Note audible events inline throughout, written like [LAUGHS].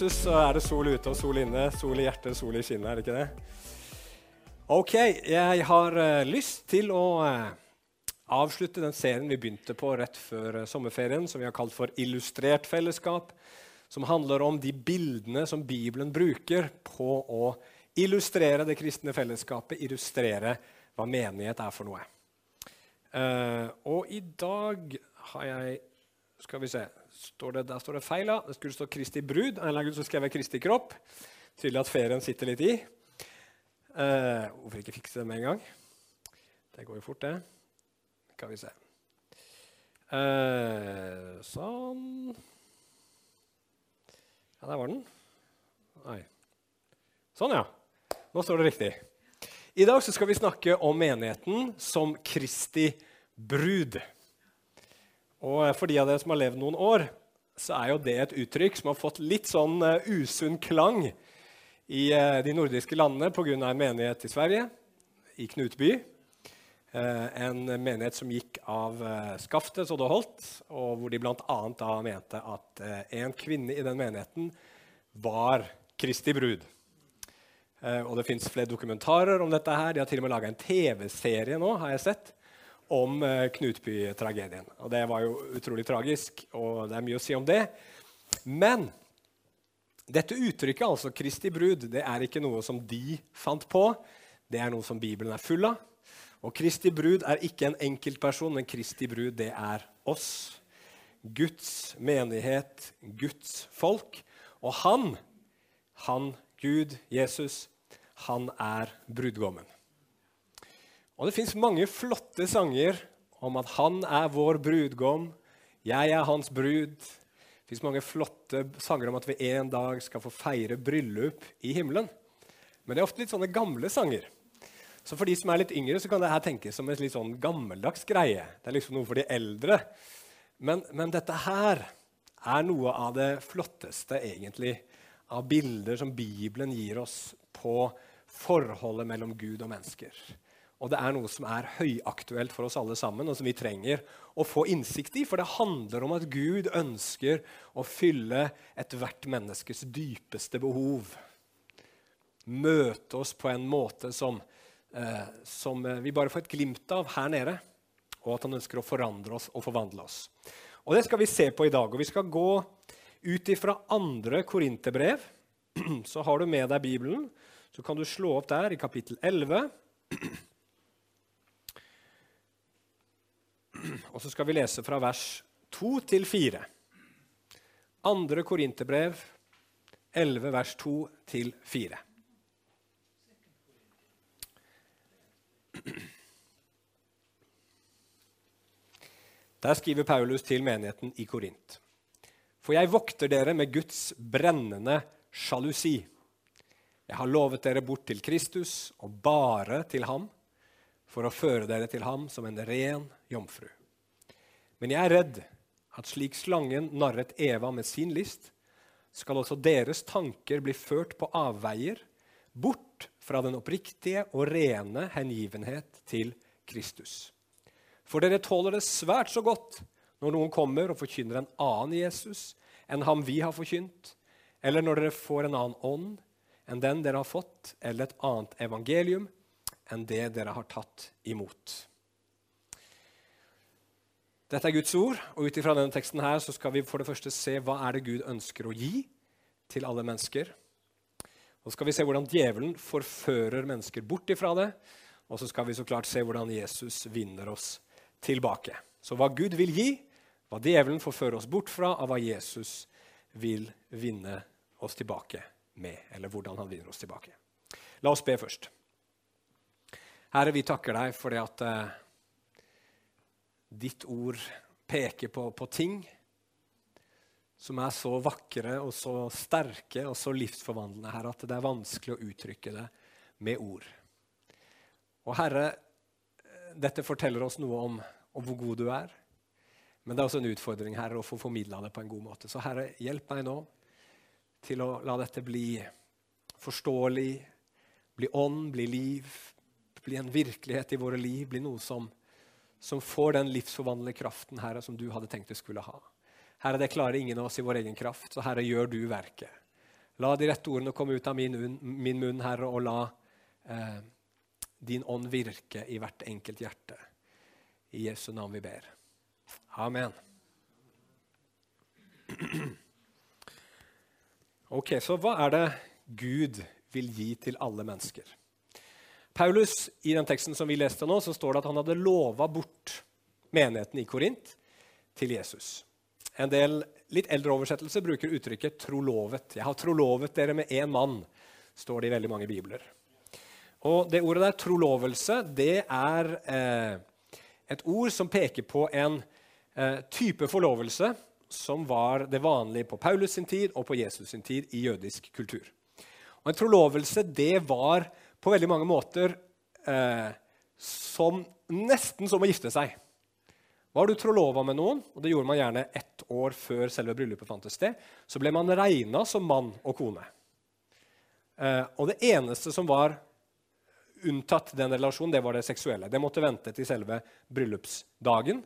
Jesus så er det sol ute og sol inne, sol i hjertet, sol i skinnet, er det ikke det? Ok, jeg har uh, lyst til å uh, avslutte den serien vi begynte på rett før uh, sommerferien, som vi har kalt for Illustrert fellesskap, som handler om de bildene som Bibelen bruker på å illustrere det kristne fellesskapet, illustrere hva menighet er for noe. og i dag har jeg Skal vi se står det, Der står det feil. da. Det skulle stå 'Kristi brud'. En eller annen så skrev jeg 'Kristi kropp'. Tydelig at ferien sitter litt i. Eh, hvorfor ikke fikse det med en gang? Det går jo fort, det. Skal vi se. Eh, sånn Ja, der var den. Nei. Sånn, ja. Nå står det riktig. I dag skal vi snakke om menigheten som Kristi brud. Og for de av dere som har levd noen år, så er jo det et uttrykk som har fått litt sånn uh, usunn klang i uh, de nordiske landene pga. en menighet i Sverige, i Knutby. En menighet som gikk av skaftet så det holdt, og hvor de bl.a. mente at en kvinne i den menigheten var Kristi brud. og Det fins flere dokumentarer om dette. her. De har til og med laga en TV-serie nå, har jeg sett, om eh, Knutby-tragedien. Og Det var jo utrolig tragisk, og det er mye å si om det. Men dette uttrykket, altså Kristi brud, det er ikke noe som de fant på. Det er noe som Bibelen er full av. Og Kristi brud er ikke en enkeltperson, men Kristi brud, det er oss. Guds menighet, Guds folk. Og han, han, Gud, Jesus, han er brudgommen. Og det fins mange flotte sanger om at han er vår brudgom, jeg er hans brud. Det fins mange flotte sanger om at vi en dag skal få feire bryllup i himmelen. Men det er ofte litt sånne gamle sanger. Så for de som er litt yngre, så kan det her tenkes som en litt sånn gammeldags greie. Det er liksom noe for de eldre. Men, men dette her er noe av det flotteste egentlig av bilder som Bibelen gir oss på forholdet mellom Gud og mennesker. Og det er noe som er høyaktuelt for oss alle sammen, og som vi trenger å få innsikt i. For det handler om at Gud ønsker å fylle ethvert menneskes dypeste behov. Møte oss på en måte som, eh, som vi bare får et glimt av her nede. Og at han ønsker å forandre oss og forvandle oss. Og Det skal vi se på i dag. og Vi skal gå ut ifra andre korinterbrev. [CLEARS THROAT] Så har du med deg Bibelen. Så kan du slå opp der i kapittel 11. [CLEARS THROAT] Og så skal vi lese fra vers 2 til 4. Andre Korinterbrev 11, vers 2 til 4. Der skriver Paulus til menigheten i Korint. For jeg vokter dere med Guds brennende sjalusi. Jeg har lovet dere bort til Kristus og bare til ham for å føre dere til ham som en ren jomfru. Men jeg er redd at slik slangen narret Eva med sin list, skal også deres tanker bli ført på avveier, bort fra den oppriktige og rene hengivenhet til Kristus. For dere tåler det svært så godt når noen kommer og forkynner en annen Jesus enn ham vi har forkynt, eller når dere får en annen ånd enn den dere har fått, eller et annet evangelium enn det dere har tatt imot. Dette er Guds ord, og ut ifra denne teksten her så skal vi for det første se hva er det Gud ønsker å gi til alle mennesker. Og så skal vi se hvordan djevelen forfører mennesker bort ifra det. Og så skal vi så klart se hvordan Jesus vinner oss tilbake. Så hva Gud vil gi, hva djevelen forfører oss bort fra, og hva Jesus vil vinne oss tilbake med. Eller hvordan han vinner oss tilbake. La oss be først. Herre, vi takker deg for det at eh, ditt ord peker på, på, ting som er så vakre og så sterke og så livsforvandlende her at det er vanskelig å uttrykke det med ord. Og Herre, dette forteller oss noe om, om hvor god du er. Men det er også en utfordring Herre, å få formidla det på en god måte. Så Herre, hjelp meg nå til å la dette bli forståelig, bli ånd, bli liv, bli en virkelighet i våre liv, bli noe som, som får den livsforvandlende kraften Herre, som du hadde tenkt du skulle ha. Herre, det klarer ingen av oss i vår egen kraft, så Herre, gjør du verket. La de rette ordene komme ut av min, min munn, Herre, og la eh, din ånd virke i hvert enkelt hjerte. I Jesu navn vi ber. Amen. [CLEARS THROAT] Ok, Så hva er det Gud vil gi til alle mennesker? Paulus, I den teksten som vi leste nå, så står det at han hadde lova bort menigheten i Korint til Jesus. En del litt eldre oversettelser bruker uttrykket 'trolovet'. 'Jeg har trolovet dere med én mann', står det i veldig mange bibler. Og Det ordet der, trolovelse, det er eh, et ord som peker på en eh, type forlovelse som var det vanlige på Paulus sin tid og på Jesus sin tid i jødisk kultur. Og En trolovelse det var på veldig mange måter eh, som, nesten som å gifte seg. Var du trolova med noen, og det gjorde man gjerne ett år før selve bryllupet fant sted, så ble man regna som mann og kone. Eh, og det eneste som var unntatt den relasjonen, det var det seksuelle. Det måtte vente til selve bryllupsdagen.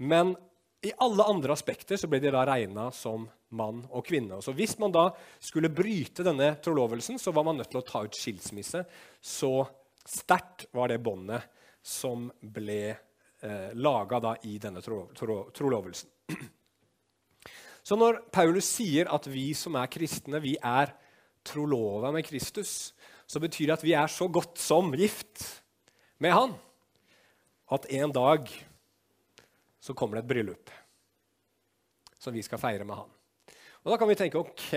Men i alle andre aspekter så ble de da regna som mann og kvinne. Og så hvis man da skulle bryte denne trolovelsen, så var man nødt til å ta ut skilsmisse. Så sterkt var det båndet som ble eh, laga i denne tro, tro, trolovelsen. [CLEARS THROAT] Så når Paulus sier at vi som er kristne, vi er trolova med Kristus, så betyr det at vi er så godt som gift med han at en dag så kommer det et bryllup som vi skal feire med han. Og Da kan vi tenke ok,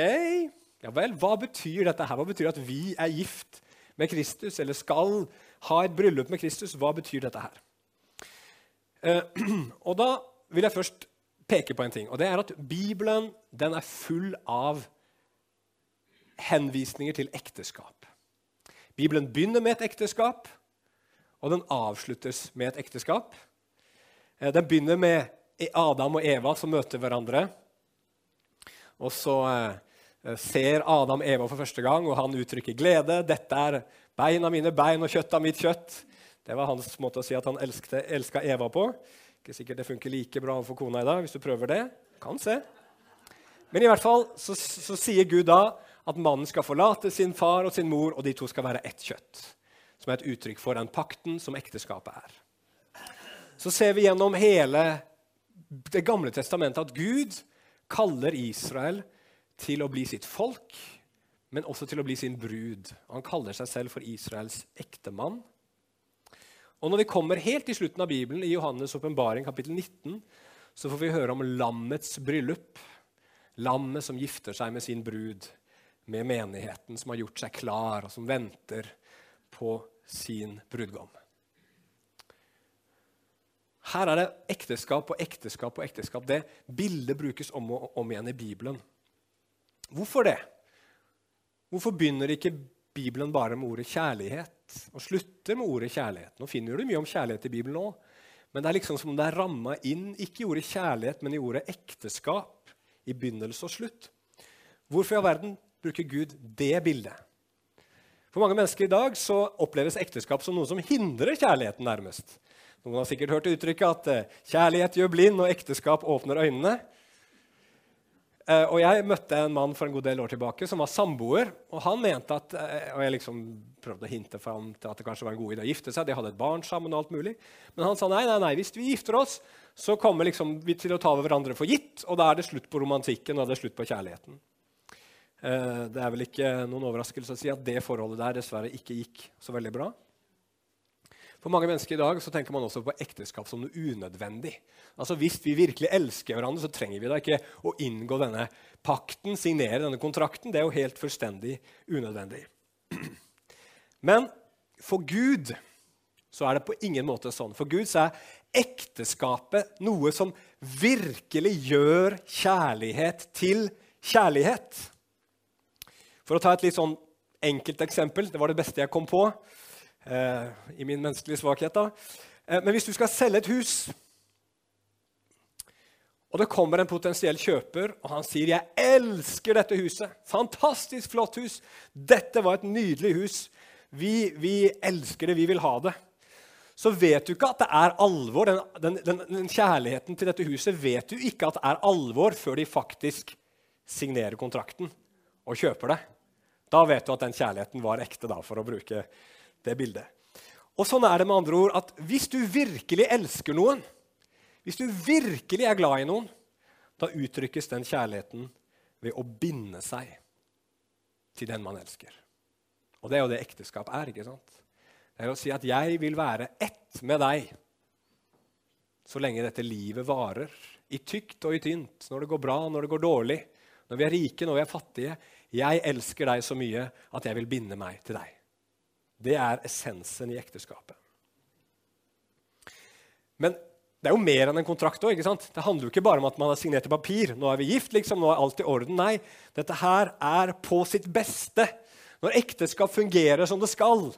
ja vel, hva betyr dette her? Hva betyr at vi er gift med Kristus, eller skal ha et bryllup med Kristus? Hva betyr dette her? Eh, [CLEARS THROAT] og Da vil jeg først peke på en ting, og det er at Bibelen den er full av henvisninger til ekteskap. Bibelen begynner med et ekteskap, og den avsluttes med et ekteskap. Eh, den begynner med Adam og Eva som møter hverandre. Og så eh, ser Adam Eva for første gang, og han uttrykker glede. 'Dette er bein av mine bein og kjøtt av mitt kjøtt.' Det var hans måte å si at han elska Eva på. Ikke sikkert det funker like bra for kona i dag hvis du prøver det. Kan se. Men i hvert fall så, så sier Gud da at mannen skal forlate sin far og sin mor, og de to skal være ett kjøtt. Som er et uttrykk for den pakten som ekteskapet er. Så ser vi gjennom hele Det gamle testamentet at Gud kaller Israel til å bli sitt folk, men også til å bli sin brud. Han kaller seg selv for Israels ektemann. Og Når vi kommer helt til slutten av Bibelen, i Johannes' åpenbaring kapittel 19, så får vi høre om lammets bryllup. Lammet som gifter seg med sin brud, med menigheten som har gjort seg klar, og som venter på sin brudgom. Her er det ekteskap og ekteskap og ekteskap. Det bildet brukes om og om igjen i Bibelen. Hvorfor det? Hvorfor begynner ikke Bibelen bare med ordet kjærlighet og slutter med ordet kjærlighet? Nå finner du mye om kjærlighet i Bibelen òg, men det er liksom som om det er ramma inn ikke i ordet kjærlighet, men i ordet ekteskap i begynnelse og slutt. Hvorfor i all verden bruker Gud det bildet? For mange mennesker i dag så oppleves ekteskap som noe som hindrer kjærligheten, nærmest. Noen har sikkert hørt uttrykket at eh, 'kjærlighet gjør blind, og ekteskap åpner øynene'. Eh, og Jeg møtte en mann for en god del år tilbake som var samboer. og han mente at, eh, og Jeg liksom prøvde å hinte fram til at det kanskje var en god idé å gifte seg. De hadde et barn sammen og alt mulig. Men han sa nei, nei, nei, hvis vi gifter oss, så kommer liksom vi til å ta hverandre for gitt. Og da er det slutt på romantikken og det er slutt på kjærligheten. Det er vel ikke noen overraskelse å si at det forholdet der dessverre ikke gikk så veldig bra. For mange mennesker i dag så tenker man også på ekteskap som noe unødvendig. Altså Hvis vi virkelig elsker hverandre, så trenger vi da ikke å inngå denne pakten, signere denne kontrakten. Det er jo helt fullstendig unødvendig. [CLEARS THROAT] Men for Gud så er det på ingen måte sånn. For Gud så er ekteskapet noe som virkelig gjør kjærlighet til kjærlighet. For å ta et litt sånn enkelt eksempel, det var det beste jeg kom på i min menneskelige svakhet. da. Eh, men hvis du skal selge et hus, og det kommer en potensiell kjøper, og han sier 'Jeg elsker dette huset'. Fantastisk flott hus. Dette var et nydelig hus. Vi, vi elsker det. Vi vil ha det. så vet du ikke at det er alvor. Den, den, den, den, kjærligheten til dette huset vet du ikke at det er alvor før de faktisk signerer kontrakten og kjøper det. Da vet du at den kjærligheten var ekte, da, for å bruke det bildet. Og sånn er det med andre ord at hvis du virkelig elsker noen, hvis du virkelig er glad i noen, da uttrykkes den kjærligheten ved å binde seg til den man elsker. Og det er jo det ekteskap er. ikke sant? Det er å si at 'jeg vil være ett med deg' så lenge dette livet varer. I tykt og i tynt, når det går bra, når det går dårlig, når vi er rike, når vi er fattige. Jeg elsker deg så mye at jeg vil binde meg til deg. Det er essensen i ekteskapet. Men det er jo mer enn en kontrakt òg. Det handler jo ikke bare om at man har signert et papir. Nå er vi gift, liksom, nå er alt i orden. Nei, dette her er på sitt beste. Når ekteskap fungerer som det skal,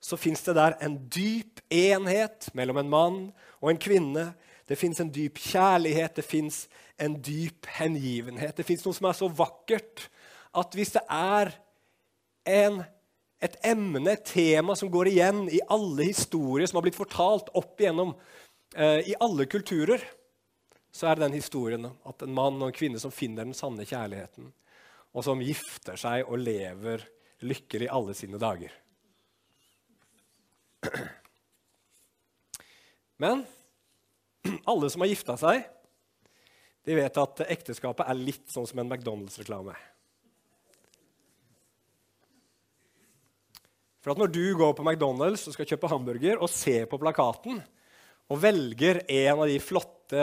så fins det der en dyp enhet mellom en mann og en kvinne. Det fins en dyp kjærlighet, det fins en dyp hengivenhet. Det fins noe som er så vakkert at hvis det er en, et emne, et tema, som går igjen i alle historier som har blitt fortalt opp igjennom eh, i alle kulturer, så er det den historien at en mann og en kvinne som finner den sanne kjærligheten, og som gifter seg og lever lykkelig alle sine dager. Men alle som har gifta seg, de vet at ekteskapet er litt sånn som en McDonald's-reklame. For at Når du går på McDonald's og skal kjøpe hamburger og ser på plakaten og velger en av de flotte,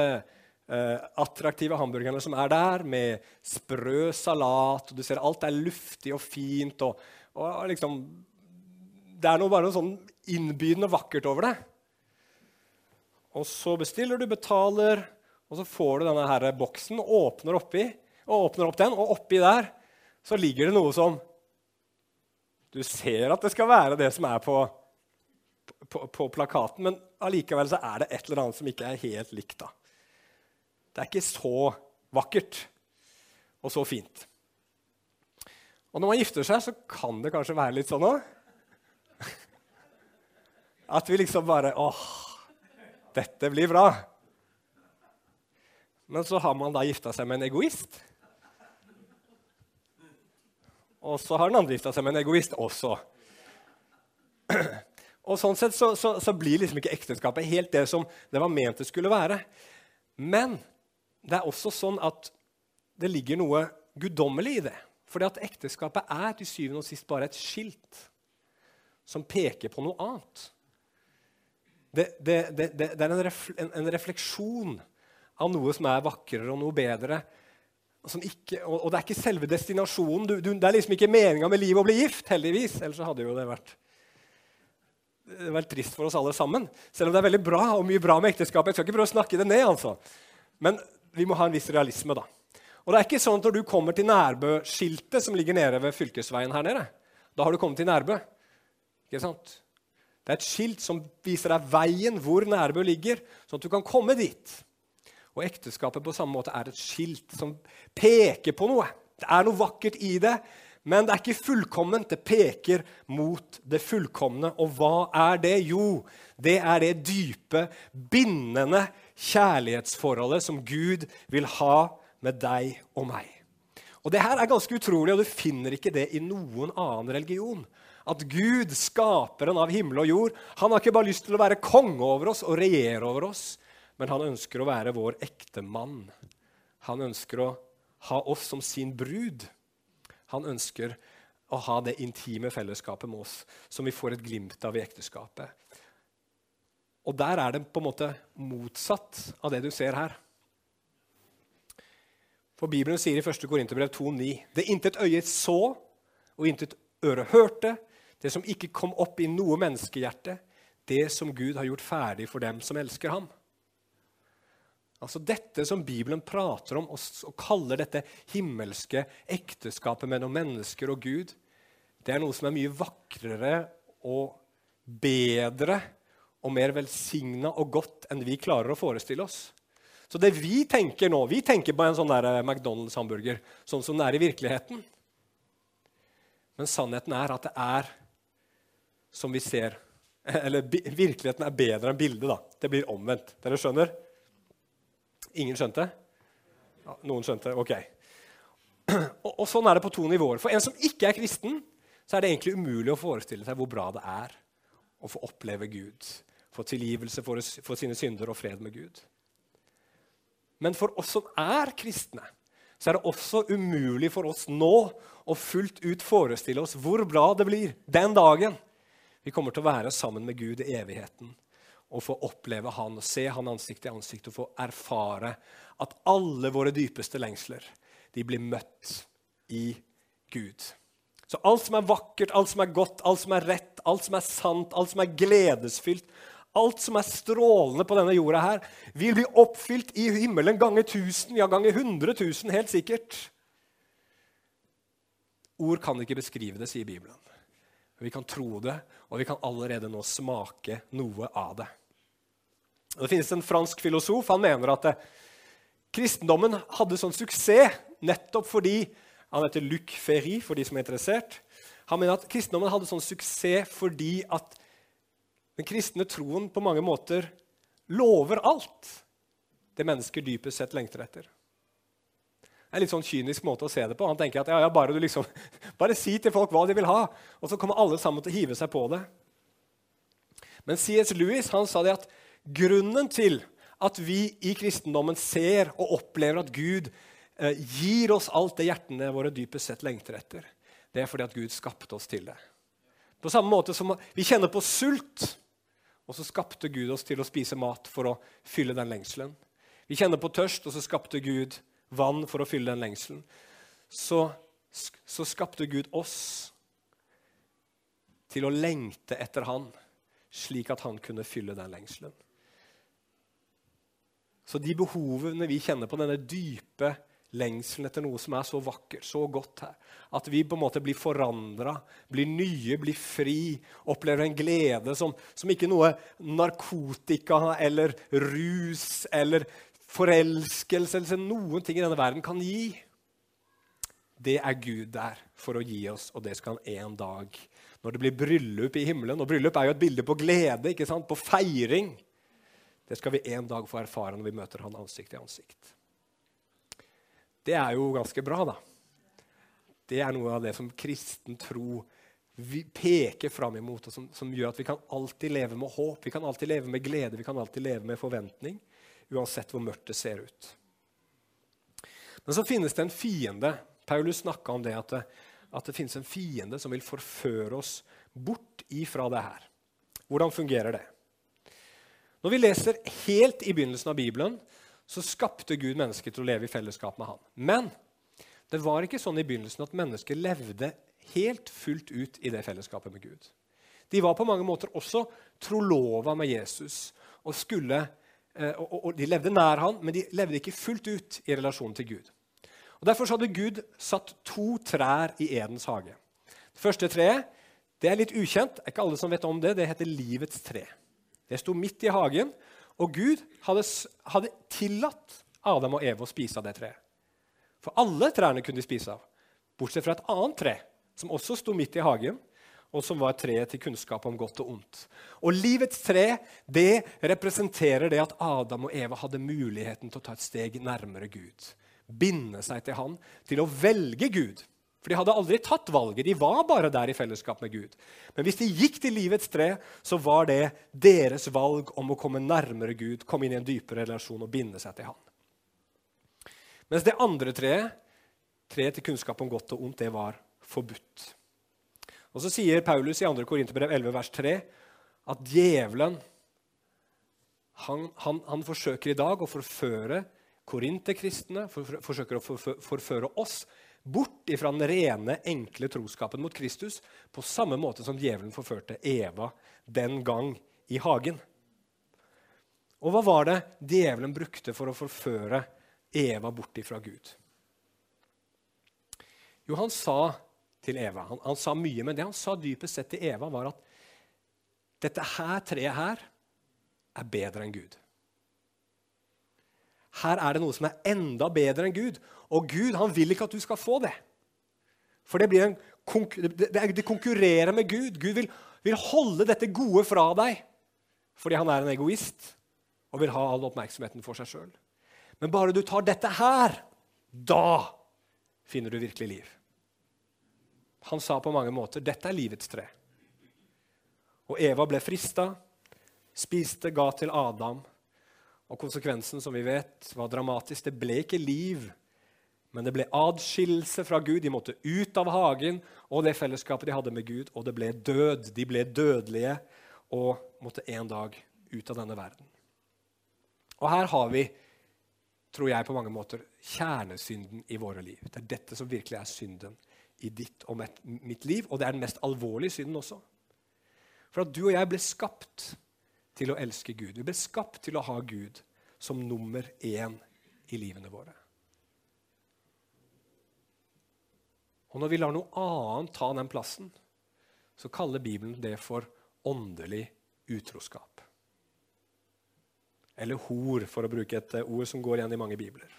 eh, attraktive hamburgerne som er der, med sprø salat, og du ser alt er luftig og fint og, og liksom, Det er noe bare noe sånn innbydende vakkert over det. Og så bestiller du, betaler, og så får du denne her boksen, åpner oppi, og åpner opp den, og oppi der så ligger det noe som Du ser at det skal være det som er på, på, på plakaten, men allikevel så er det et eller annet som ikke er helt likt. da. Det er ikke så vakkert og så fint. Og når man gifter seg, så kan det kanskje være litt sånn òg. At vi liksom bare åh, dette blir bra. Men så har man da gifta seg med en egoist. Og så har den andre gifta seg med en egoist også. Og sånn sett så, så, så, blir liksom ikke ekteskapet helt det som det var ment det skulle være. Men det er også sånn at det ligger noe guddommelig i det. Fordi at ekteskapet er til syvende og sist bare et skilt som peker på noe annet. Det, det, det, det er en, ref, en, en, refleksjon av noe som er vakrere og noe bedre. Ikke, og, det er ikke selve destinasjonen. Du, du, det er liksom ikke meninga med livet å bli gift, heldigvis. Ellers hadde jo det vært, det vært trist for oss alle sammen. Selv om det er veldig bra og mye bra med ekteskapet. Jeg skal ikke prøve å snakke det ned, altså. Men vi må ha en viss realisme, da. Og det er ikke sånn at Når du kommer til Nærbø-skiltet som ligger nede ved fylkesveien her nede, da har du kommet til Nærbø. Ikke sant? Det er et skilt som viser deg veien hvor Nærbø ligger, sånn at du kan komme dit. Og ekteskapet på samme måte er et skilt som peker på noe. Det er noe vakkert i det, men det er ikke fullkomment. Det peker mot det fullkomne. Og hva er det? Jo, det er det dype, bindende kjærlighetsforholdet som Gud vil ha med deg og meg. Og Det her er ganske utrolig, og du finner ikke det i noen annen religion at Gud, skaperen av himmel og jord, han har ikke bare lyst til å være konge over oss og regjere over oss, men han ønsker å være vår ekte mann. Han ønsker å ha oss som sin brud. Han ønsker å ha det intime fellesskapet med oss som vi får et glimt av i ekteskapet. Og der er det på en måte motsatt av det du ser her. For Bibelen sier i 1. Korinterbrev 2,9.: Det intet øye så og intet øre hørte, det som ikke kom opp i noe menneskehjerte, det som Gud har gjort ferdig for dem som elsker ham. Altså Dette som Bibelen prater om og, kaller dette himmelske ekteskapet mellom mennesker og Gud, det er noe som er mye vakrere og bedre og mer velsigna og godt enn vi klarer å forestille oss. Så det vi tenker nå, vi tenker på en sånn eh, McDonald's-hamburger sånn som den er i virkeligheten. Men sannheten er at det er som vi ser [LAUGHS] Eller virkeligheten er bedre enn bildet. da. Det blir omvendt. Dere skjønner? Ingen skjønte? Ja, noen skjønte? Ok. [CLEARS THROAT] Og, og, sånn er det på to nivåer. For en som ikke er kristen, så er det egentlig umulig å forestille seg hvor bra det er å få oppleve Gud, få tilgivelse for, for sine synder og fred med Gud. Men for oss som er kristne, så er det også umulig for oss nå å fullt ut forestille oss hvor bra det blir den dagen vi kommer til å være sammen med Gud i evigheten og få oppleve Han og se Han ansikt i ansikt og få erfare at alle våre dypeste lengsler de blir møtt i Gud. Så alt som er vakkert, alt som er godt, alt som er rett, alt som er sant, alt som er gledesfylt, alt som er strålende på denne jorda her, vil bli oppfylt i himmelen ganger tusen, ja, ganger hundre tusen, helt sikkert. Ord kan ikke beskrive det, sier Bibelen. Vi kan tro det, og vi kan allerede nå smake noe av det. Det finnes en fransk filosof han mener at eh, kristendommen hadde sånn suksess nettopp fordi Han heter Luc Ferry, for de som er interessert. Han mener at kristendommen hadde sånn suksess fordi at den kristne troen på mange måter lover alt det mennesker dypest sett lengter etter. Er litt sånn kynisk måte å se det på. Han tenker at ja, ja, bare, liksom, [LAUGHS] bare si til folk hva de vil ha, og så kommer alle sammen til å hive seg på det. Men C.S. Lewis han sa det at grunnen til at vi i kristendommen ser og opplever at Gud eh, gir oss alt det hjertene våre dypest sett lengter etter, det er fordi at Gud skapte oss til det. På samme måte som vi kjenner på sult, og så skapte Gud oss til å spise mat for å fylle den lengselen. Vi kjenner på tørst, og så skapte Gud vann for å fylle den lengselen, så, så skapte Gud oss til å lengte etter Han, slik at Han kunne fylle den lengselen. Så de behovene vi kjenner på, denne dype lengselen etter noe som er så vakkert, så godt her, at vi på en måte blir forandra, blir nye, blir fri, opplever en glede som, som ikke noe narkotika eller rus eller forelskelse eller noen ting i denne verden kan gi. Det er Gud der for å gi oss, og det skal han en dag. Når det blir bryllup i himmelen Og bryllup er jo et bilde på glede, ikke sant? på feiring. Det skal vi en dag få erfare når vi møter han ansikt til ansikt. Det er jo ganske bra, da. Det er noe av det som kristen tro peker fram imot, og som, som, gjør at vi kan alltid leve med håp, vi kan alltid leve med glede, vi kan alltid leve med forventning uansett hvor mørkt det ser ut. Men så finnes det en fiende. Paulus snakka om det at, det at, det finnes en fiende som vil forføre oss bort ifra det her. Hvordan fungerer det? Når vi leser helt i begynnelsen av Bibelen, så skapte Gud mennesker til å leve i fellesskap med han. Men det var ikke sånn i begynnelsen at mennesker levde helt fullt ut i det fellesskapet med Gud. De var på mange måter også trolova med Jesus og skulle og, og, De levde nær han, men de levde ikke fullt ut i relasjon til Gud. Og Derfor hadde Gud satt to trær i Edens hage. Det første treet det er litt ukjent. Det er ikke alle som vet om Det Det heter livets tre. Det sto midt i hagen, og Gud hadde, hadde tillatt Adam og Eve å spise av det treet. For alle trærne kunne de spise av, bortsett fra et annet tre som også sto midt i hagen, og som var treet til kunnskap om godt og ondt. Og livets tre det representerer det at Adam og Eva hadde muligheten til å ta et steg nærmere Gud. Binde seg til han, til å velge Gud. For de hadde aldri tatt valget, de var bare der i fellesskap med Gud. Men hvis de gikk til livets tre, så var det deres valg om å komme nærmere Gud, komme inn i en dypere relasjon og binde seg til han. Mens det andre treet, treet til kunnskap om godt og ondt, det var forbudt. Og Så sier Paulus i 2. Korinterbrev 11, vers 3 at djevelen han, han, han, forsøker i dag å forføre korinterkristne, for, for, forsøker å for, forføre oss bort ifra den rene, enkle troskapen mot Kristus, på samme måte som djevelen forførte Eva den gang i hagen. Og hva var det djevelen brukte for å forføre Eva bort ifra Gud? Jo, han sa til Eva. Han, han, sa mye, men det han sa dypest sett til Eva, var at dette her treet her er bedre enn Gud. Her er det noe som er enda bedre enn Gud. Og Gud han vil ikke at du skal få det. For det, blir en, det, konkurrerer med Gud. Gud vil vil holde dette gode fra deg fordi han er en egoist og vil ha all oppmerksomheten for seg sjøl. Men bare du tar dette her, da finner du virkelig liv. Han sa på mange måter dette er livets tre. Og Eva ble frista, spiste, ga til Adam. Og konsekvensen, som vi vet, var dramatisk. Det ble ikke liv, men det ble adskillelse fra Gud. De måtte ut av hagen og det fellesskapet de hadde med Gud, og det ble død. De ble dødelige og måtte en dag ut av denne verden. Og her har vi, tror jeg, på mange måter kjernesynden i våre liv. Det er dette som virkelig er synden i ditt og mitt liv, og det er den mest alvorlige synden også. For at du og jeg ble skapt til å elske Gud. Vi ble skapt til å ha Gud som nummer én i livene våre. Og når vi lar noe annet ta den plassen, så kaller Bibelen det for åndelig utroskap. Eller hor, for å bruke et ord som går igjen i mange bibler.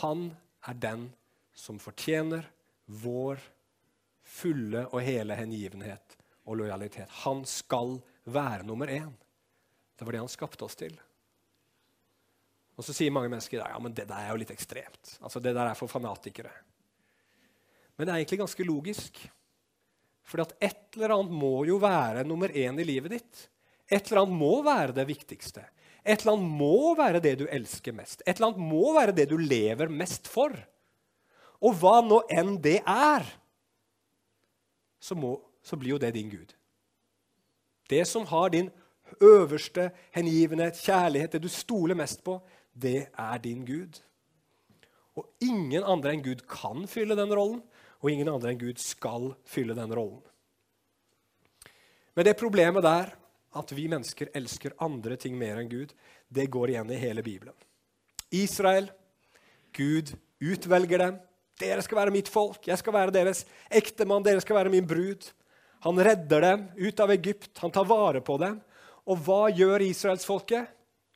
Han er den som fortjener vår fulle og hele hengivenhet og lojalitet. Han skal være nummer én. Det var det han skapte oss til. Og så sier mange mennesker ja, men det der er jo litt ekstremt. Altså, Det der er for fanatikere. Men det er egentlig ganske logisk. For et eller annet må jo være nummer én i livet ditt. Et eller annet må være det viktigste. Et eller annet må være det du elsker mest. Et eller annet må være det du lever mest for. Og hva nå enn det er, så, må, så blir jo det din Gud. Det som har din øverste hengivenhet, kjærlighet, det du stoler mest på, det er din Gud. Og ingen andre enn Gud kan fylle den rollen, og ingen andre enn Gud skal fylle den rollen. Men det problemet der, at vi mennesker elsker andre ting mer enn Gud, det går igjen i hele Bibelen. Israel, Gud utvelger dem, dere skal være mitt folk, jeg skal være deres ektemann, dere skal være min brud. Han redder dem ut av Egypt, han tar vare på dem. Og hva gjør israelsfolket?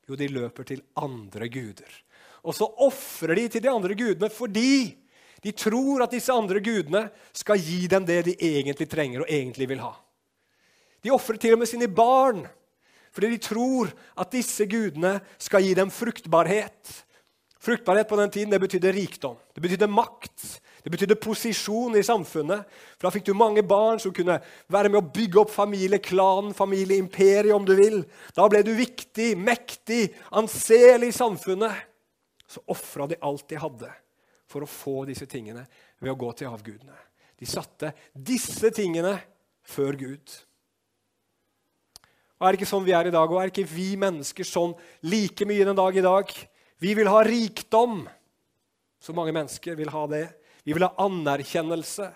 Jo, de løper til andre guder. Og så ofrer de til de andre gudene fordi de tror at disse andre gudene skal gi dem det de egentlig trenger og egentlig vil ha. De ofrer til og med sine barn fordi de tror at disse gudene skal gi dem fruktbarhet, Fruktbarhet på den tiden det betydde rikdom, det betydde makt, det betydde posisjon i samfunnet. For Da fikk du mange barn som kunne være med å bygge opp familie, klan, familie, imperie, om du vil. Da ble du viktig, mektig, anselig i samfunnet. Så ofra de alt de hadde for å få disse tingene ved å gå til avgudene. De satte disse tingene før Gud. Og Er det ikke sånn vi er i dag? Og er ikke vi mennesker sånn like mye den dag i dag? Vi vil ha rikdom. Så mange mennesker vil ha det. Vi vil ha anerkjennelse.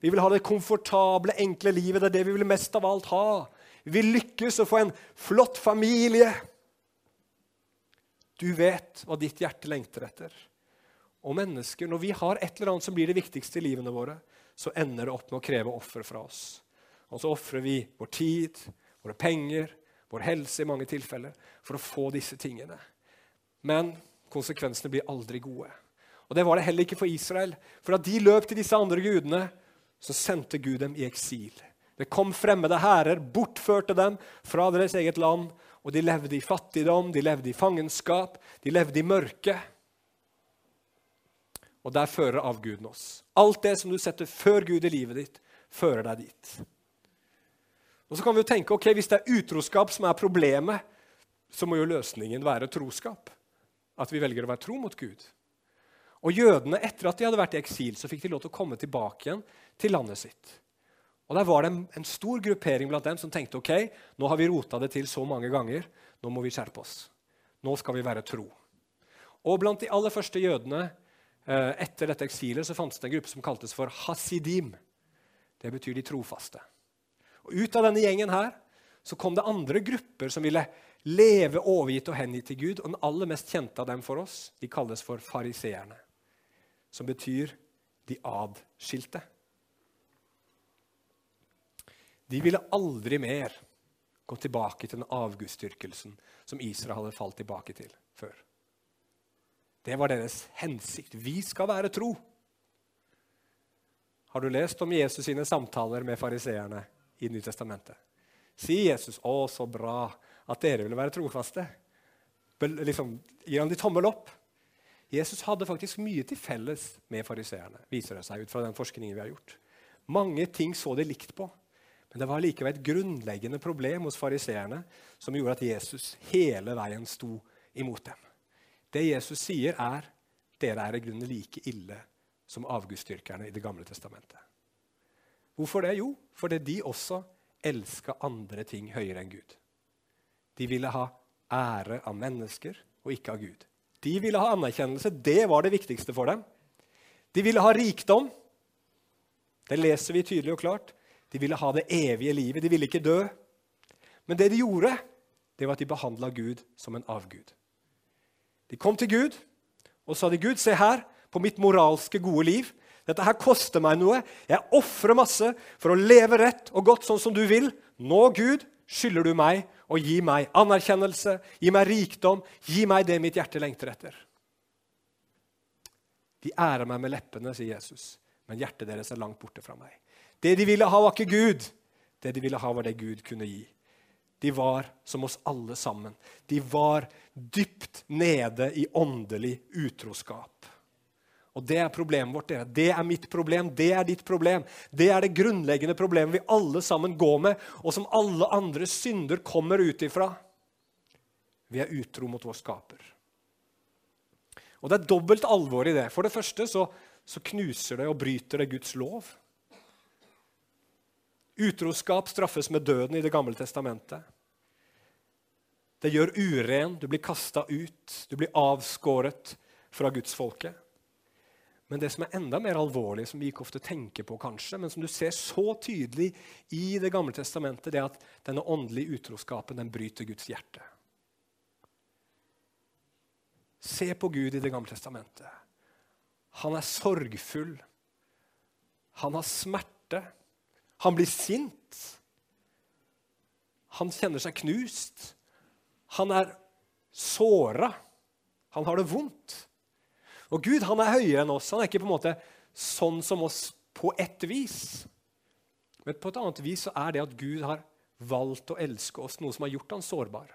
Vi vil ha det komfortable, enkle livet. Det er det vi vil mest av alt ha. Vi vil lykkes og få en flott familie. Du vet hva ditt hjerte lengter etter. Og mennesker, Når vi har et eller annet som blir det viktigste i livene våre, så ender det opp med å kreve offer fra oss. Og så ofrer vi vår tid, våre penger, vår helse i mange tilfeller for å få disse tingene. Men konsekvensene blir aldri gode. Og Det var det heller ikke for Israel. For da de løp til disse andre gudene, så sendte Gud dem i eksil. Det kom fremmede hærer, bortførte dem fra deres eget land. Og de levde i fattigdom, de levde i fangenskap, de levde i mørke. Og der fører avguden oss. Alt det som du setter før Gud i livet ditt, fører deg dit. Og så kan vi jo tenke ok, Hvis det er utroskap som er problemet, så må jo løsningen være troskap at vi velger å være tro mot Gud. Og jødene, etter at de hadde vært i eksil, så fikk de lov til å komme tilbake igjen til landet sitt. Og Der var det en, stor gruppering blant dem som tenkte ok, nå har vi rota det til så mange ganger, nå må vi skjerpe oss. Nå skal vi være tro. Og Blant de aller første jødene eh, etter dette eksilet så fantes det en gruppe som kaltes for hasidim. Det betyr de trofaste. Og Ut av denne gjengen her så kom det andre grupper som ville leve overgitt og hengitt til Gud. Og den aller mest kjente av dem for oss de kalles for fariseerne, som betyr de adskilte. De ville aldri mer gå tilbake til den avgudsdyrkelsen som Israel hadde falt tilbake til før. Det var deres hensikt. Vi skal være tro. Har du lest om Jesus sine samtaler med fariseerne i Nytestamentet? Sier Jesus 'Å, så bra at dere ville være trofaste'? Liksom, gir han de tommel opp? Jesus hadde faktisk mye til felles med fariseerne, viser det seg ut fra den forskningen vi har gjort. Mange ting så de likt på, men det var likevel et grunnleggende problem hos fariseerne som gjorde at Jesus hele veien sto imot dem. Det Jesus sier, er dere er i grunnen like ille som avgudsdyrkerne i Det gamle testamentet. Hvorfor det? Jo, fordi de også elska andre ting høyere enn Gud. De ville ha ære av mennesker og ikke av Gud. De ville ha anerkjennelse. Det var det viktigste for dem. De ville ha rikdom. Det leser vi tydelig og klart. De ville ha det evige livet. De ville ikke dø. Men det de gjorde, det var at de behandla Gud som en avgud. De kom til Gud og sa de, Gud, se her på mitt moralske, gode liv. Dette her koster meg noe. Jeg ofrer masse for å leve rett og godt sånn som du vil. Nå, Gud, skylder du meg å gi meg anerkjennelse, gi meg rikdom, gi meg det mitt hjerte lengter etter. De ærer meg med leppene, sier Jesus, men hjertet deres er langt borte fra meg. Det de ville ha, var ikke Gud. Det de ville ha, var det Gud kunne gi. De var som oss alle sammen. De var dypt nede i åndelig utroskap. Og Det er problemet vårt. Dere. Det er mitt problem, det er ditt problem. Det er det grunnleggende problemet vi alle sammen går med, og som alle andre synder kommer ut ifra. Vi er utro mot vår skaper. Og Det er dobbelt alvor i det. For det første så, så knuser det og bryter det Guds lov. Utroskap straffes med døden i Det gamle testamentet. Det gjør uren, du blir kasta ut, du blir avskåret fra gudsfolket. Men det som er enda mer alvorlig, som vi ikke ofte tenker på, kanskje, men som du ser så tydelig i Det gamle testamentet, det er at denne åndelige utroskapen den bryter Guds hjerte. Se på Gud i Det gamle testamentet. Han er sorgfull. Han har smerte. Han blir sint. Han kjenner seg knust. Han er såra. Han har det vondt. Og Gud han er høyere enn oss. Han er ikke på en måte sånn som oss på ett vis. Men på et annet vis så er det at Gud har valgt å elske oss, noe som har gjort han sårbar.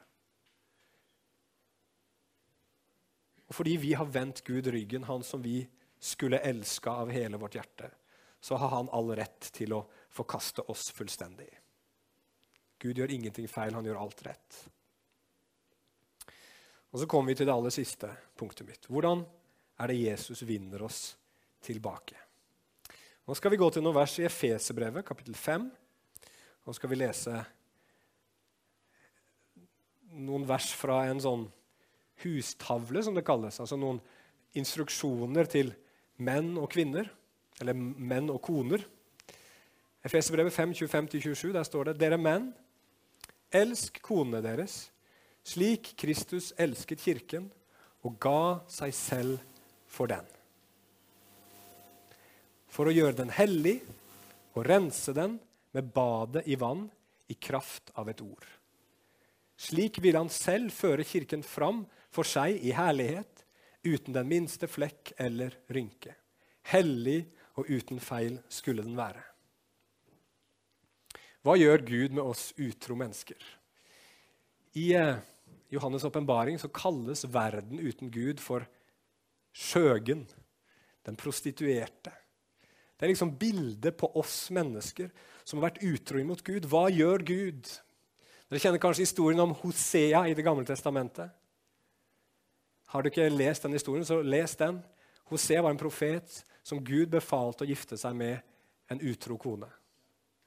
Og fordi vi har vendt Gud ryggen, han som vi skulle elske av hele vårt hjerte, så har han all rett til å forkaste oss fullstendig. Gud gjør ingenting feil, han gjør alt rett. Og Så kommer vi til det aller siste punktet mitt. Hvordan er det Jesus vinner oss tilbake? Nå skal vi gå til noen vers i Efeserbrevet, kapittel 5. Nå skal vi lese noen vers fra en sånn hustavle, som det kalles. Altså noen instruksjoner til menn og kvinner, eller menn og koner. Efeserbrevet 5, 25-27, der står det Dere menn, elsk konene deres, slik Kristus elsket kirken og ga seg selv for den. For å gjøre den hellig og rense den med badet i vann i kraft av et ord. Slik vil han selv føre kirken fram for seg i herlighet, uten den minste flekk eller rynke. Hellig og uten feil skulle den være. Hva gjør Gud med oss utro mennesker? I eh, Johannes' åpenbaring kalles verden uten Gud for skjøgen, den prostituerte. Det er liksom bildet på oss mennesker som har vært utro imot Gud. Hva gjør Gud? Dere kjenner kanskje historien om Hosea i Det gamle testamentet. Har du ikke lest den historien, så les den. Hosea var en profet som Gud befalte å gifte seg med en utro kone.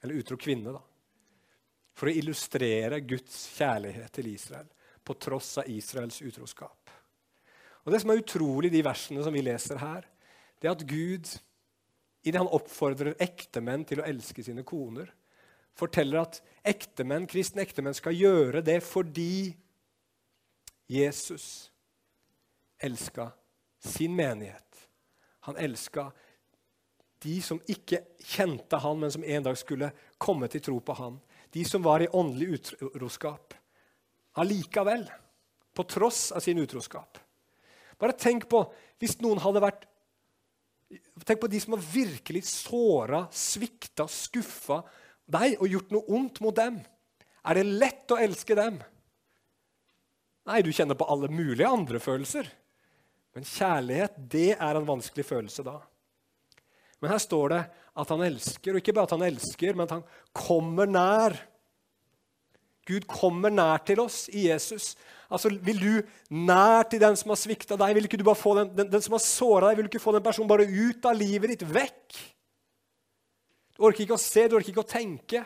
Eller utro kvinne, da. For å illustrere Guds kjærlighet til Israel på tross av Israels utroskap. Og Det som er utrolig i de versene som vi leser her, det er at Gud, idet han oppfordrer ektemenn til å elske sine koner, forteller at ektemenn, kristne ektemenn skal gjøre det fordi Jesus elska sin menighet. Han elska de som ikke kjente han, men som en dag skulle komme til tro på han. De som var i åndelig utroskap. Allikevel, på tross av sin utroskap. Bare tenk på hvis noen hadde vært Tenk på de som har virkelig såra, svikta, skuffa deg og gjort noe ondt mot dem. Er det lett å elske dem? Nei, du kjenner på alle mulige andre følelser. Men kjærlighet, det er en vanskelig følelse da. Men her står det at han elsker, og ikke bare at han elsker, men at han kommer nær. Gud kommer nær til oss i Jesus. Altså, Vil du nær til den som har svikta deg? Vil ikke du bare få den, den, den som har såra deg, vil du ikke få den personen bare ut av livet ditt? Vekk! Du orker ikke å se, du orker ikke å tenke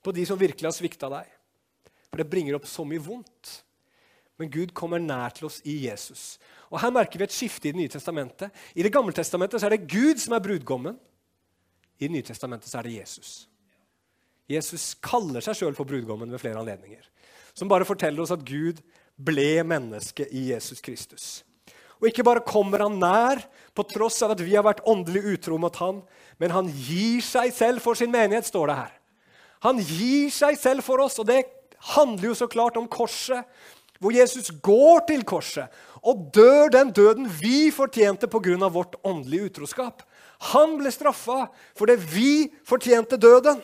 på de som virkelig har svikta deg. For det bringer opp så mye vondt. Men Gud kommer nær til oss i Jesus. Og Her merker vi et skifte i Det nye testamentet. I Det gamle testamentet så er det Gud som er brudgommen. I Det nye testamentet så er det Jesus. Jesus kaller seg sjøl for brudgommen ved flere anledninger. Som bare forteller oss at Gud ble menneske i Jesus Kristus. Og ikke bare kommer han nær på tross av at vi har vært åndelig utro mot han, men han gir seg selv for sin menighet, står det her. Han gir seg selv for oss, og det handler jo så klart om korset. Hvor Jesus går til korset og dør den døden vi fortjente pga. vårt åndelige utroskap. Han ble straffa fordi vi fortjente døden.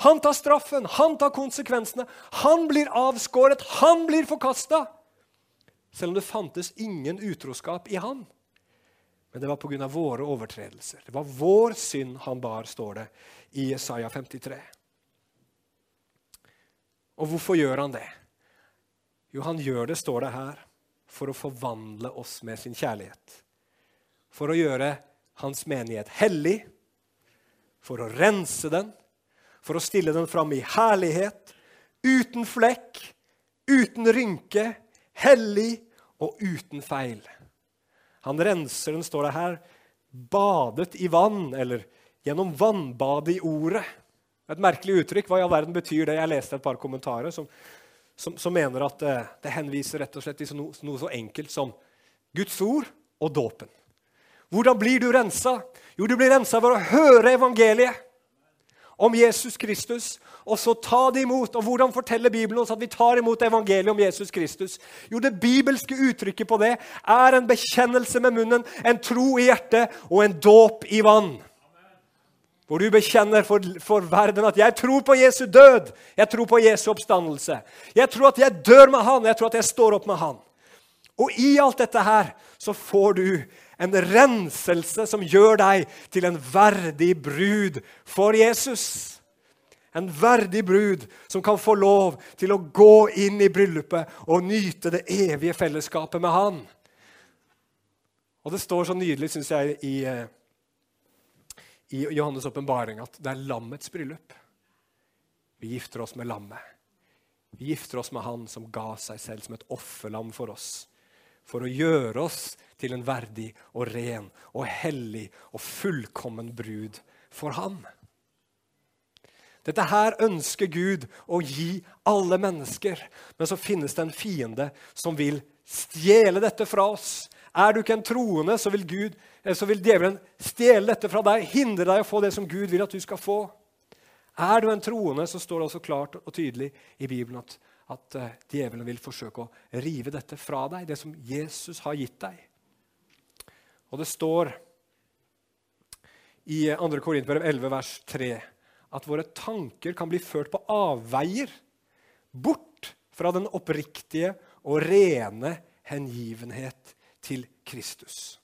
Han tar straffen, han tar konsekvensene. Han blir avskåret, han blir forkasta. Selv om det fantes ingen utroskap i han. Men det var pga. våre overtredelser. Det var vår synd han bar, står det i Isaiah 53. Og hvorfor gjør han det? Jo, han gjør det, står det her, for å forvandle oss med sin kjærlighet. For å gjøre hans menighet hellig, for å rense den, for å stille den fram i herlighet, uten flekk, uten rynke, hellig og uten feil. Han renser den, står det her, badet i vann, eller gjennom vannbadet i ordet. Et merkelig uttrykk. Hva i all verden betyr det? Jeg leste et par kommentarer som, som, som mener at det, eh, det, henviser rett og slett til noe, noe så enkelt som Guds ord og dåpen. Hvordan blir du rensa? Jo, du blir rensa ved å høre evangeliet om Jesus Kristus, og så ta det imot. Og hvordan forteller Bibelen oss at vi tar imot evangeliet om Jesus Kristus? Jo, det bibelske uttrykket på det er en bekjennelse med munnen, en tro i hjertet og en dåp i vann. Hvor du bekjenner for, for, verden at 'jeg tror på Jesu død', 'jeg tror på Jesu oppstandelse'. 'Jeg tror at jeg dør med Han, jeg tror at jeg står opp med Han'. Og i alt dette her så får du en renselse som gjør deg til en verdig brud for Jesus. En verdig brud som kan få lov til å gå inn i bryllupet og nyte det evige fellesskapet med Han. Og det står så nydelig, syns jeg, i, eh, i Johannes' åpenbaring at det er lammets bryllup. Vi gifter oss med lammet. Vi gifter oss med Han som ga seg selv som et offerlam for oss for å gjøre oss til en verdig og ren og hellig og fullkommen brud for ham. Dette her ønsker Gud å gi alle mennesker, men så finnes det en fiende som vil stjele dette fra oss. Er du ikke en troende, så vil, Gud, eh, så vil djevelen stjele dette fra deg, hindre deg å få det som Gud vil at du skal få. Er du en troende, så står det også klart og tydelig i Bibelen at at uh, djevelen vil forsøke å rive dette fra deg, det som Jesus har gitt deg. Og det står i 2. Korinterbrev 11, vers 3, at våre tanker kan bli ført på avveier, bort fra den oppriktige og rene hengivenhet til Kristus.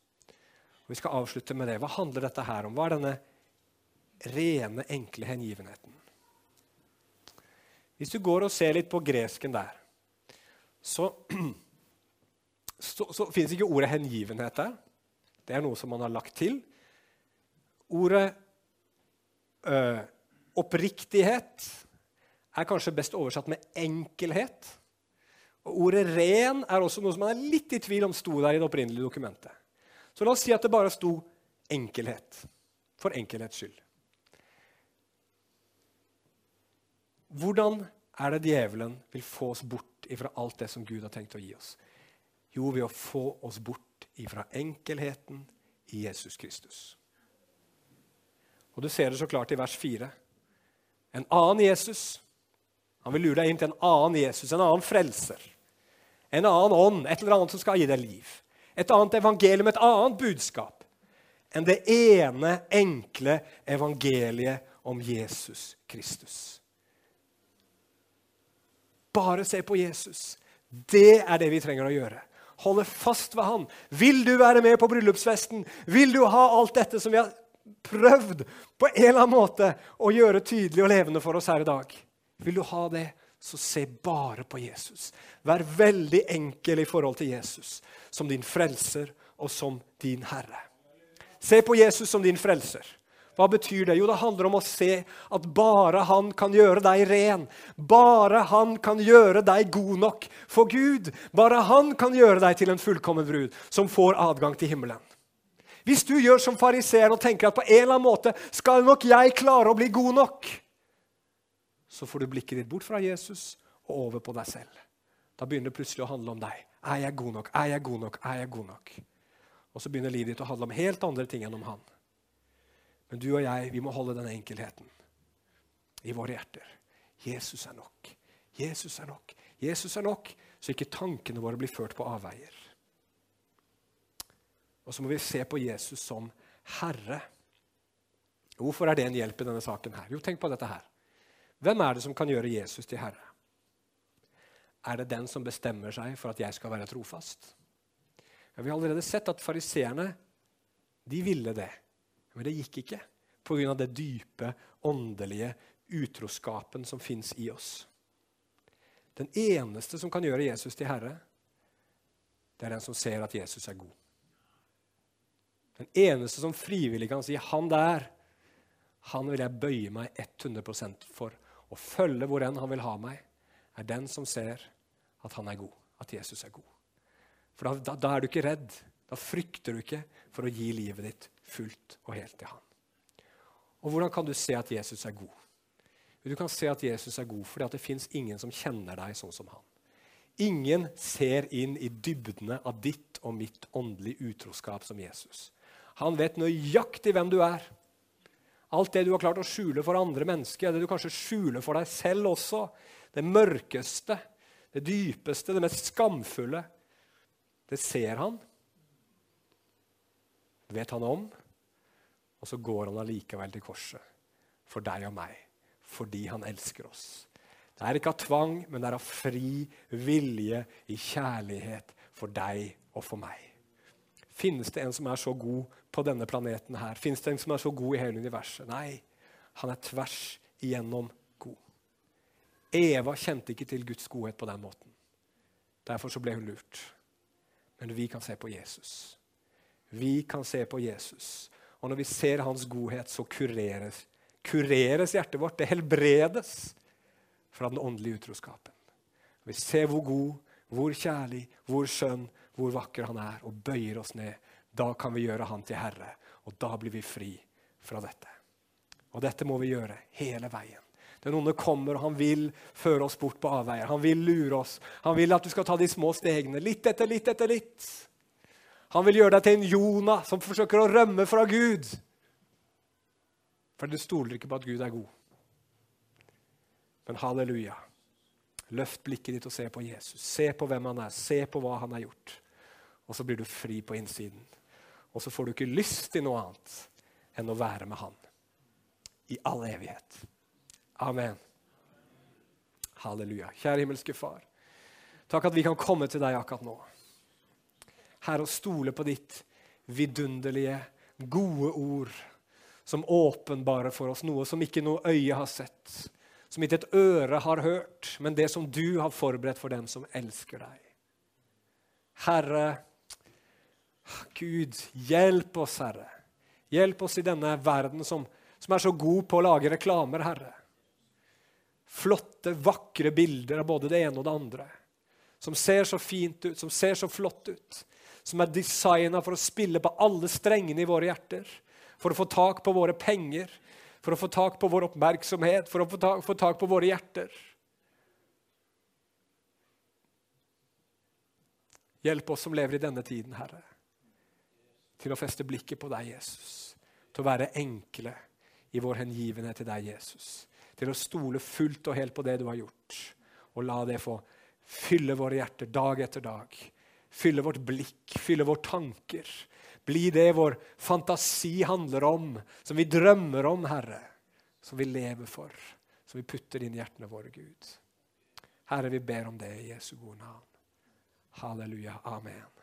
Og vi skal avslutte med det. Hva handler dette her om? Hva er denne rene, enkle hengivenheten? Hvis du går og ser litt på gresken der, så, [CLEARS THROAT] så, så fins ikke ordet 'hengivenhet' der. Det er noe som man har lagt til. Ordet ø, 'oppriktighet' er kanskje best oversatt med 'enkelhet'. Og Ordet 'ren' er også noe som man er litt i tvil om sto der i det opprinnelige dokumentet. Så la oss si at det bare sto 'enkelhet', for enkelhets skyld. Hvordan er det djevelen vil få oss bort ifra alt det som Gud har tenkt å gi oss? Jo, ved å få oss bort ifra enkelheten i Jesus Kristus. Og Du ser det så klart i vers 4. En annen Jesus. Han vil lure deg inn til en annen Jesus, en annen frelser. En annen ånd, et eller annet som skal gi deg liv. Et annet evangelium, et annet budskap. enn det ene, enkle evangeliet om Jesus Kristus. Bare se på Jesus. Det er det vi trenger å gjøre. Holde fast ved han. Vil du være med på bryllupsfesten? Vil du ha alt dette som vi har prøvd på en eller annen måte å gjøre tydelig og levende for oss her i dag? Vil du ha det, så se bare på Jesus. Vær veldig enkel i forhold til Jesus som din frelser og som din herre. Se på Jesus som din frelser. Hva betyr det? Jo, det handler om å se at bare han kan gjøre deg ren. Bare han kan gjøre deg god nok for Gud. Bare han kan gjøre deg til en fullkommen brud som får adgang til himmelen. Hvis du gjør som fariseeren og tenker at på en eller annen måte skal nok jeg klare å bli god nok, så får du blikket ditt bort fra Jesus og over på deg selv. Da begynner det plutselig å handle om deg. Er jeg god nok? Er jeg god nok? Er jeg god nok? Og så begynner livet ditt å handle om helt andre ting enn om han. Men du og jeg, vi må holde den enkelheten i våre hjerter. Jesus er nok. Jesus er nok. Jesus er nok, så ikke tankene våre blir ført på avveier. Og så må vi se på Jesus som Herre. Hvorfor er det en hjelp i denne saken? her? Jo, tenk på dette her. Hvem er det som kan gjøre Jesus til Herre? Er det den som bestemmer seg for at jeg skal være trofast? Ja, vi har allerede sett at fariseerne de ville det. Men det gikk ikke pga. det dype, åndelige utroskapen som fins i oss. Den eneste som kan gjøre Jesus til herre, det er den som ser at Jesus er god. Den eneste som frivillig kan si 'han der', han vil jeg bøye meg 100 for. Og følge hvor enn han vil ha meg, er den som ser at han er god, at Jesus er god. For da, da, da er du ikke redd. Da frykter du ikke for å gi livet ditt fullt og helt til han. Og Hvordan kan du se at Jesus er god? Du kan se at Jesus er god fordi det fins ingen som kjenner deg sånn som han. Ingen ser inn i dybdene av ditt og mitt åndelige utroskap som Jesus. Han vet nøyaktig hvem du er. Alt det du har klart å skjule for andre mennesker, det du kanskje skjuler for deg selv også, det mørkeste, det dypeste, det mest skamfulle, det ser han. Vet han om. Og så går han allikevel til korset for deg og meg, fordi han elsker oss. Det er ikke av tvang, men det er av fri vilje i kjærlighet for deg og for meg. Finnes det en som er så god på denne planeten her? Finnes det en som er så god i hele universet? Nei, han er tvers igjennom god. Eva kjente ikke til Guds godhet på den måten. Derfor så ble hun lurt. Men vi kan se på Jesus. Vi kan se på Jesus og når vi ser hans godhet, så kureres, kureres hjertet vårt. Det helbredes fra den åndelige utroskapen. Vi ser hvor god, hvor kjærlig, hvor skjønn, hvor vakker han er, og bøyer oss ned. Da kan vi gjøre han til herre, og da blir vi fri fra dette. Og dette må vi gjøre hele veien. Den onde kommer, og han vil føre oss bort på avveier. Han vil lure oss. Han vil at du skal ta de små stegene, litt etter litt etter litt. Han vil gjøre deg til en Jonah som forsøker å rømme fra Gud. For du stoler ikke på at Gud er god. Men halleluja. Løft blikket ditt og se på Jesus. Se på hvem han er, se på hva han har gjort. Og så blir du fri på innsiden. Og så får du ikke lyst til noe annet enn å være med han i all evighet. Amen. Halleluja. Kjære himmelske Far. Takk at vi kan komme til deg akkurat nå. Herre, å stole på ditt vidunderlige, gode ord, som åpenbarer for oss noe som ikke noe øye har sett, som ikke et øre har hørt, men det som du har forberedt for dem som elsker deg. Herre, Gud, hjelp oss, Herre. Hjelp oss i denne verden som, som er så god på å lage reklamer, Herre. Flotte, vakre bilder av både det ene og det andre. Som ser så fint ut, som ser så flott ut som er designa for å spille på alle strengene i våre hjerter. For å få tak på våre penger, for å få tak på vår oppmerksomhet, for å få tak, få tak på våre hjerter. Hjelp oss som lever i denne tiden, Herre, til å feste blikket på deg, Jesus. Til å være enkle i vår hengivenhet til deg, Jesus. Til å stole fullt og helt på det du har gjort, og la det få fylle våre hjerter dag etter dag fylle vårt blikk, fylle våre tanker Bli det vår fantasi handler om, som vi drømmer om, Herre. Som vi lever for, som vi putter inn i hjertene våre, Gud. Herre, vi ber om det i Jesu gode navn. Halleluja. Amen.